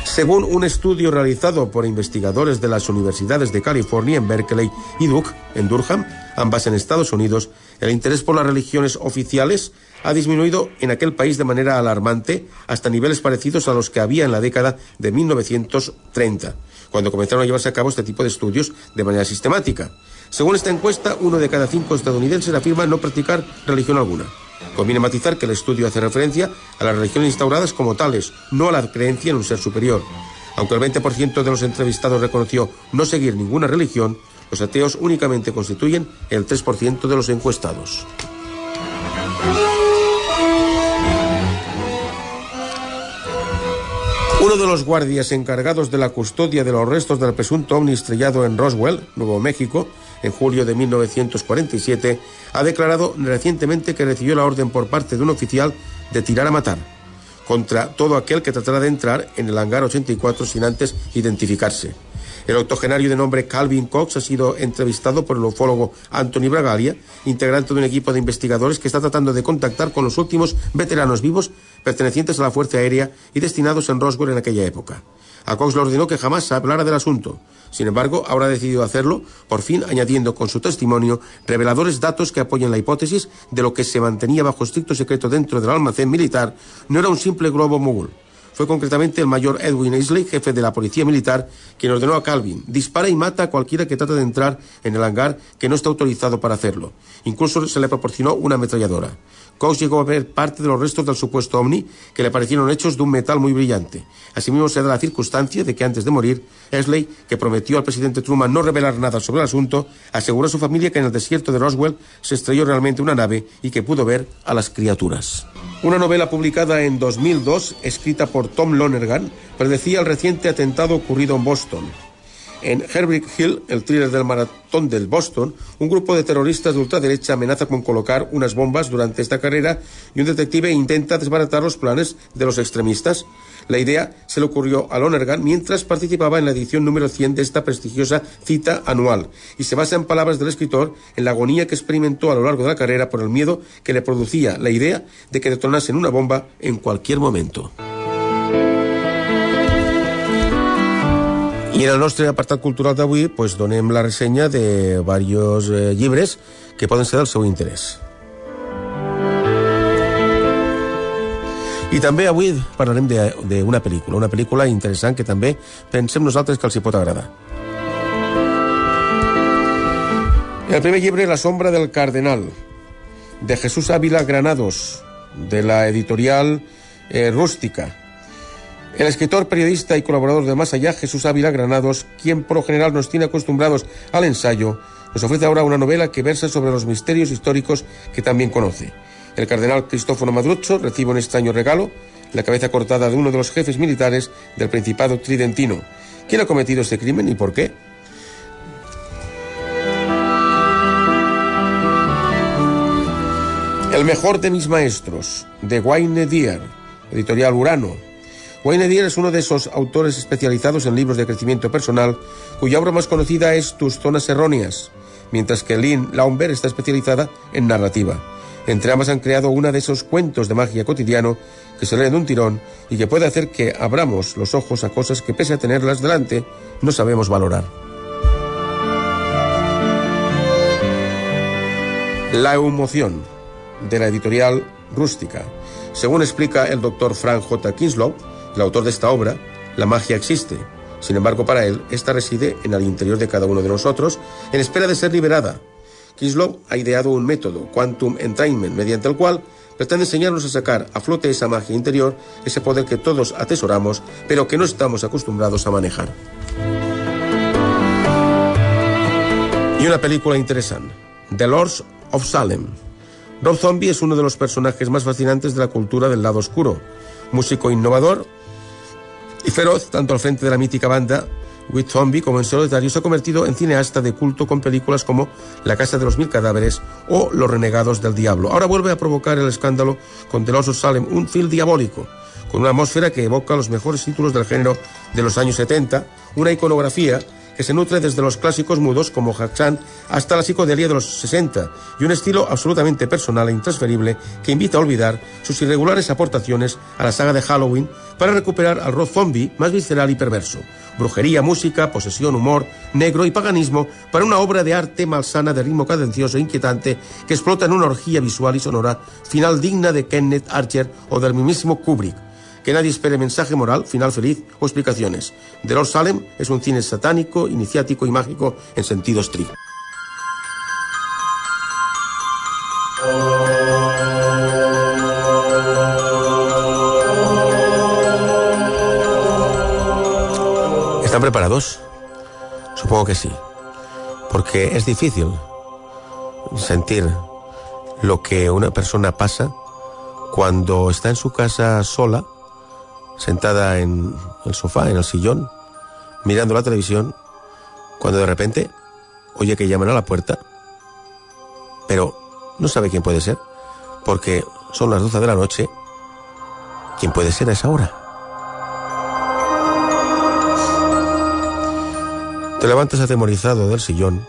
Según un estudio realizado por investigadores de las universidades de California en Berkeley y Duke, en Durham, ambas en Estados Unidos, el interés por las religiones oficiales ha disminuido en aquel país de manera alarmante hasta niveles parecidos a los que había en la década de 1930, cuando comenzaron a llevarse a cabo este tipo de estudios de manera sistemática. Según esta encuesta, uno de cada cinco estadounidenses afirma no practicar religión alguna. Conviene matizar que el estudio hace referencia a las religiones instauradas como tales, no a la creencia en un ser superior. Aunque el 20% de los entrevistados reconoció no seguir ninguna religión, los ateos únicamente constituyen el 3% de los encuestados. Uno de los guardias encargados de la custodia de los restos del presunto ovni estrellado en Roswell, Nuevo México, en julio de 1947, ha declarado recientemente que recibió la orden por parte de un oficial de tirar a matar contra todo aquel que tratara de entrar en el hangar 84 sin antes identificarse. El octogenario de nombre Calvin Cox ha sido entrevistado por el ufólogo Anthony Bragalia, integrante de un equipo de investigadores que está tratando de contactar con los últimos veteranos vivos pertenecientes a la Fuerza Aérea y destinados en Roswell en aquella época. A Cox le ordenó que jamás se hablara del asunto. Sin embargo, ahora ha decidido hacerlo, por fin añadiendo con su testimonio reveladores datos que apoyan la hipótesis de lo que se mantenía bajo estricto secreto dentro del almacén militar no era un simple globo mogul. Fue concretamente el mayor Edwin Isley, jefe de la policía militar, quien ordenó a Calvin, dispara y mata a cualquiera que trate de entrar en el hangar que no está autorizado para hacerlo. Incluso se le proporcionó una ametralladora. Cox llegó a ver parte de los restos del supuesto ovni que le parecieron hechos de un metal muy brillante. Asimismo se da la circunstancia de que antes de morir, Esley, que prometió al presidente Truman no revelar nada sobre el asunto, aseguró a su familia que en el desierto de Roswell se estrelló realmente una nave y que pudo ver a las criaturas. Una novela publicada en 2002, escrita por Tom Lonergan, predecía el reciente atentado ocurrido en Boston. En Herbert Hill, el thriller del maratón del Boston, un grupo de terroristas de ultraderecha amenaza con colocar unas bombas durante esta carrera y un detective intenta desbaratar los planes de los extremistas. La idea se le ocurrió a Lonergan mientras participaba en la edición número 100 de esta prestigiosa cita anual y se basa en palabras del escritor en la agonía que experimentó a lo largo de la carrera por el miedo que le producía la idea de que detonasen una bomba en cualquier momento. I en el nostre apartat cultural d'avui pues, donem la ressenya de diversos eh, llibres que poden ser del seu interès. I també avui parlarem d'una pel·lícula, una pel·lícula interessant que també pensem nosaltres que els hi pot agradar. El primer llibre, La sombra del cardenal, de Jesús Ávila Granados, de la editorial eh, Rústica, El escritor, periodista y colaborador de Más Allá, Jesús Ávila Granados, quien por lo general nos tiene acostumbrados al ensayo, nos ofrece ahora una novela que versa sobre los misterios históricos que también conoce. El cardenal Cristófono Madrucho recibe un extraño regalo, la cabeza cortada de uno de los jefes militares del Principado Tridentino. ¿Quién ha cometido este crimen y por qué? El mejor de mis maestros, de Wayne Dyer, editorial Urano, Wayne Dyer es uno de esos autores especializados en libros de crecimiento personal, cuya obra más conocida es Tus zonas erróneas, mientras que Lynn Laumberg está especializada en narrativa. Entre ambas han creado una de esos cuentos de magia cotidiano que se leen de un tirón y que puede hacer que abramos los ojos a cosas que pese a tenerlas delante no sabemos valorar. La emoción de la editorial Rústica. Según explica el doctor Frank J. Kinslow, el autor de esta obra, la magia existe. Sin embargo, para él, esta reside en el interior de cada uno de nosotros, en espera de ser liberada. Kinslow ha ideado un método, Quantum Entrainment, mediante el cual pretende enseñarnos a sacar a flote esa magia interior, ese poder que todos atesoramos, pero que no estamos acostumbrados a manejar. Y una película interesante, The Lords of Salem, Rob Zombie es uno de los personajes más fascinantes de la cultura del lado oscuro. Músico innovador y feroz, tanto al frente de la mítica banda With Zombie como en solitario, se ha convertido en cineasta de culto con películas como La Casa de los Mil Cadáveres o Los Renegados del Diablo. Ahora vuelve a provocar el escándalo con The Lost Salem, un film diabólico, con una atmósfera que evoca los mejores títulos del género de los años 70, una iconografía que se nutre desde los clásicos mudos como Haxan hasta la psicodelia de los 60 y un estilo absolutamente personal e intransferible que invita a olvidar sus irregulares aportaciones a la saga de Halloween para recuperar al rock zombie más visceral y perverso. Brujería, música, posesión, humor, negro y paganismo para una obra de arte malsana de ritmo cadencioso e inquietante que explota en una orgía visual y sonora final digna de Kenneth Archer o del mismísimo Kubrick que nadie espere mensaje moral, final feliz o explicaciones. The Lord Salem es un cine satánico, iniciático y mágico en sentido estricto. ¿Están preparados? Supongo que sí. Porque es difícil sentir lo que una persona pasa cuando está en su casa sola sentada en el sofá, en el sillón, mirando la televisión, cuando de repente oye que llaman a la puerta, pero no sabe quién puede ser, porque son las 12 de la noche. ¿Quién puede ser a esa hora? Te levantas atemorizado del sillón,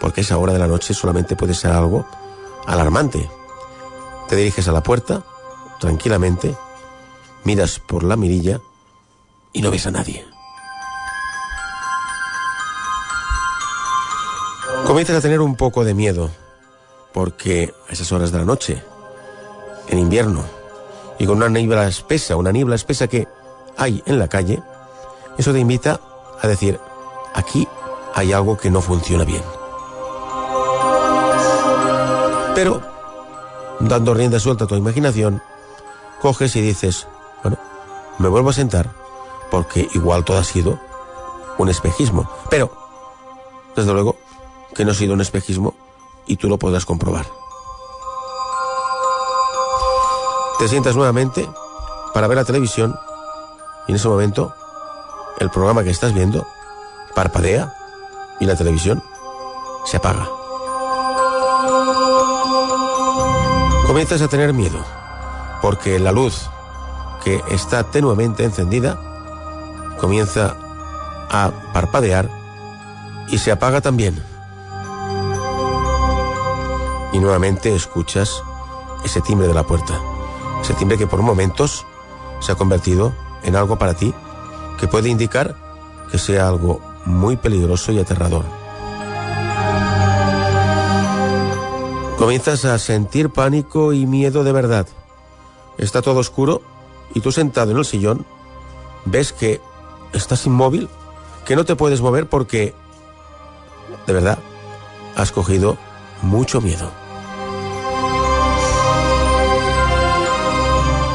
porque esa hora de la noche solamente puede ser algo alarmante. Te diriges a la puerta, tranquilamente, miras por la mirilla y no ves a nadie. Comienzas a tener un poco de miedo, porque a esas horas de la noche, en invierno, y con una niebla espesa, una niebla espesa que hay en la calle, eso te invita a decir, aquí hay algo que no funciona bien. Pero, dando rienda suelta a tu imaginación, coges y dices, me vuelvo a sentar porque igual todo ha sido un espejismo. Pero, desde luego, que no ha sido un espejismo y tú lo podrás comprobar. Te sientas nuevamente para ver la televisión y en ese momento el programa que estás viendo parpadea y la televisión se apaga. Comienzas a tener miedo porque la luz que está tenuemente encendida, comienza a parpadear y se apaga también. Y nuevamente escuchas ese timbre de la puerta, ese timbre que por momentos se ha convertido en algo para ti que puede indicar que sea algo muy peligroso y aterrador. Comienzas a sentir pánico y miedo de verdad. Está todo oscuro y tú sentado en el sillón ves que estás inmóvil, que no te puedes mover porque, de verdad, has cogido mucho miedo.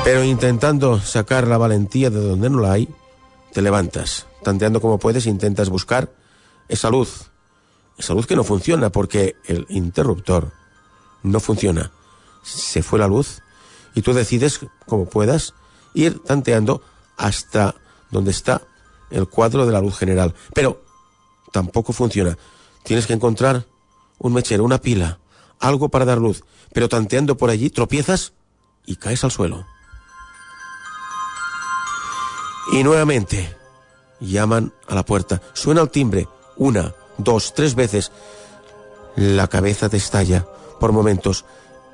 Pero intentando sacar la valentía de donde no la hay, te levantas, tanteando como puedes, intentas buscar esa luz, esa luz que no funciona porque el interruptor no funciona. Se fue la luz y tú decides, como puedas, ir tanteando hasta donde está el cuadro de la luz general. Pero tampoco funciona. Tienes que encontrar un mechero, una pila, algo para dar luz. Pero tanteando por allí, tropiezas y caes al suelo. Y nuevamente llaman a la puerta. Suena el timbre. Una, dos, tres veces. La cabeza te estalla por momentos.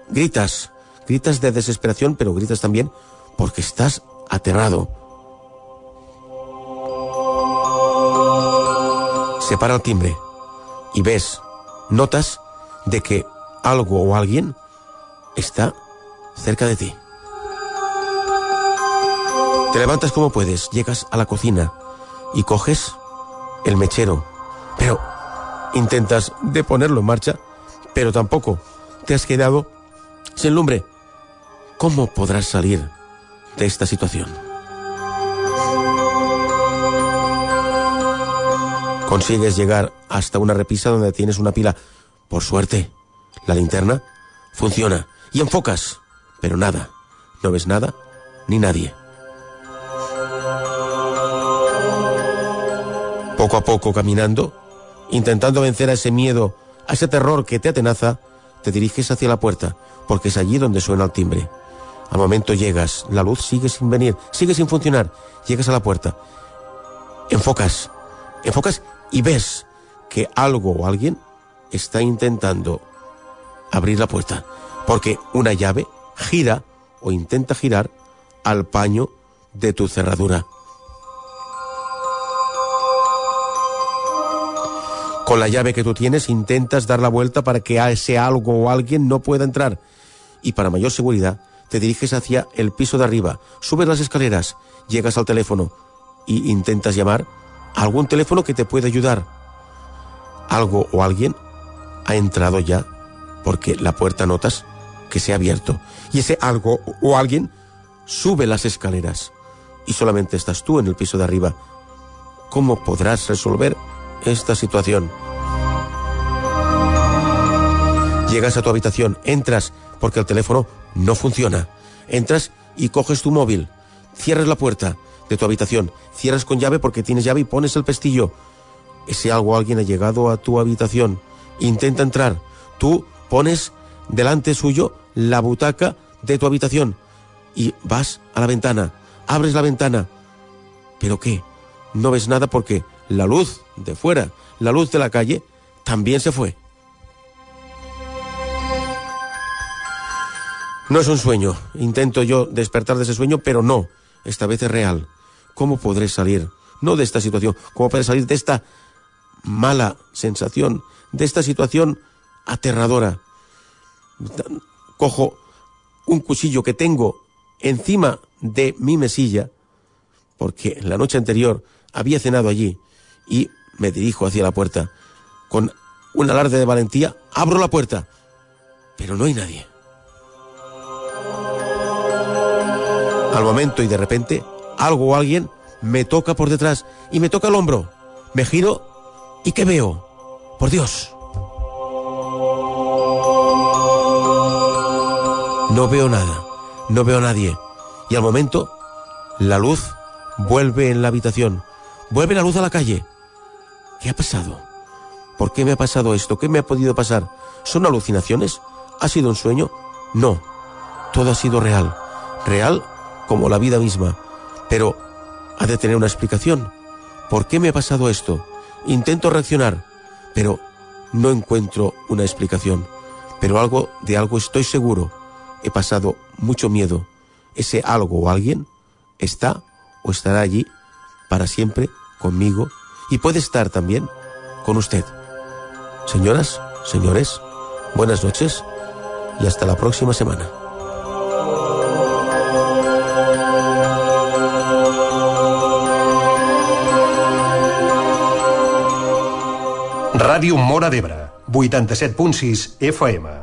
Gritas, gritas de desesperación, pero gritas también porque estás aterrado. Se para el timbre y ves, notas de que algo o alguien está cerca de ti. Te levantas como puedes, llegas a la cocina y coges el mechero, pero intentas de ponerlo en marcha, pero tampoco te has quedado sin lumbre. ¿Cómo podrás salir de esta situación. Consigues llegar hasta una repisa donde tienes una pila. Por suerte, la linterna Funciona. Y enfocas. Pero nada. No ves nada ni nadie. Poco a poco caminando, intentando vencer a ese miedo, a ese terror que te atenaza, te diriges hacia la puerta, porque es allí donde suena el timbre. Al momento llegas, la luz sigue sin venir, sigue sin funcionar, llegas a la puerta, enfocas, enfocas y ves que algo o alguien está intentando abrir la puerta, porque una llave gira o intenta girar al paño de tu cerradura. Con la llave que tú tienes intentas dar la vuelta para que ese algo o alguien no pueda entrar. Y para mayor seguridad, te diriges hacia el piso de arriba, subes las escaleras, llegas al teléfono y intentas llamar a algún teléfono que te pueda ayudar. Algo o alguien ha entrado ya porque la puerta notas que se ha abierto. Y ese algo o alguien sube las escaleras y solamente estás tú en el piso de arriba. ¿Cómo podrás resolver esta situación? Llegas a tu habitación, entras porque el teléfono no funciona. Entras y coges tu móvil, cierras la puerta de tu habitación, cierras con llave porque tienes llave y pones el pestillo. Ese algo alguien ha llegado a tu habitación, intenta entrar. Tú pones delante suyo la butaca de tu habitación y vas a la ventana, abres la ventana. ¿Pero qué? No ves nada porque la luz de fuera, la luz de la calle, también se fue. No es un sueño. Intento yo despertar de ese sueño, pero no. Esta vez es real. ¿Cómo podré salir? No de esta situación. ¿Cómo podré salir de esta mala sensación? De esta situación aterradora. Cojo un cuchillo que tengo encima de mi mesilla, porque la noche anterior había cenado allí, y me dirijo hacia la puerta. Con un alarde de valentía, abro la puerta, pero no hay nadie. Al momento y de repente, algo o alguien me toca por detrás y me toca el hombro. Me giro y ¿qué veo? Por Dios. No veo nada, no veo a nadie. Y al momento, la luz vuelve en la habitación, vuelve la luz a la calle. ¿Qué ha pasado? ¿Por qué me ha pasado esto? ¿Qué me ha podido pasar? ¿Son alucinaciones? ¿Ha sido un sueño? No, todo ha sido real. Real como la vida misma. Pero ha de tener una explicación. ¿Por qué me ha pasado esto? Intento reaccionar, pero no encuentro una explicación. Pero algo de algo estoy seguro. He pasado mucho miedo. Ese algo o alguien está o estará allí para siempre conmigo y puede estar también con usted. Señoras, señores, buenas noches y hasta la próxima semana. Ràdio Mora d'Ebre, 87.6 FM.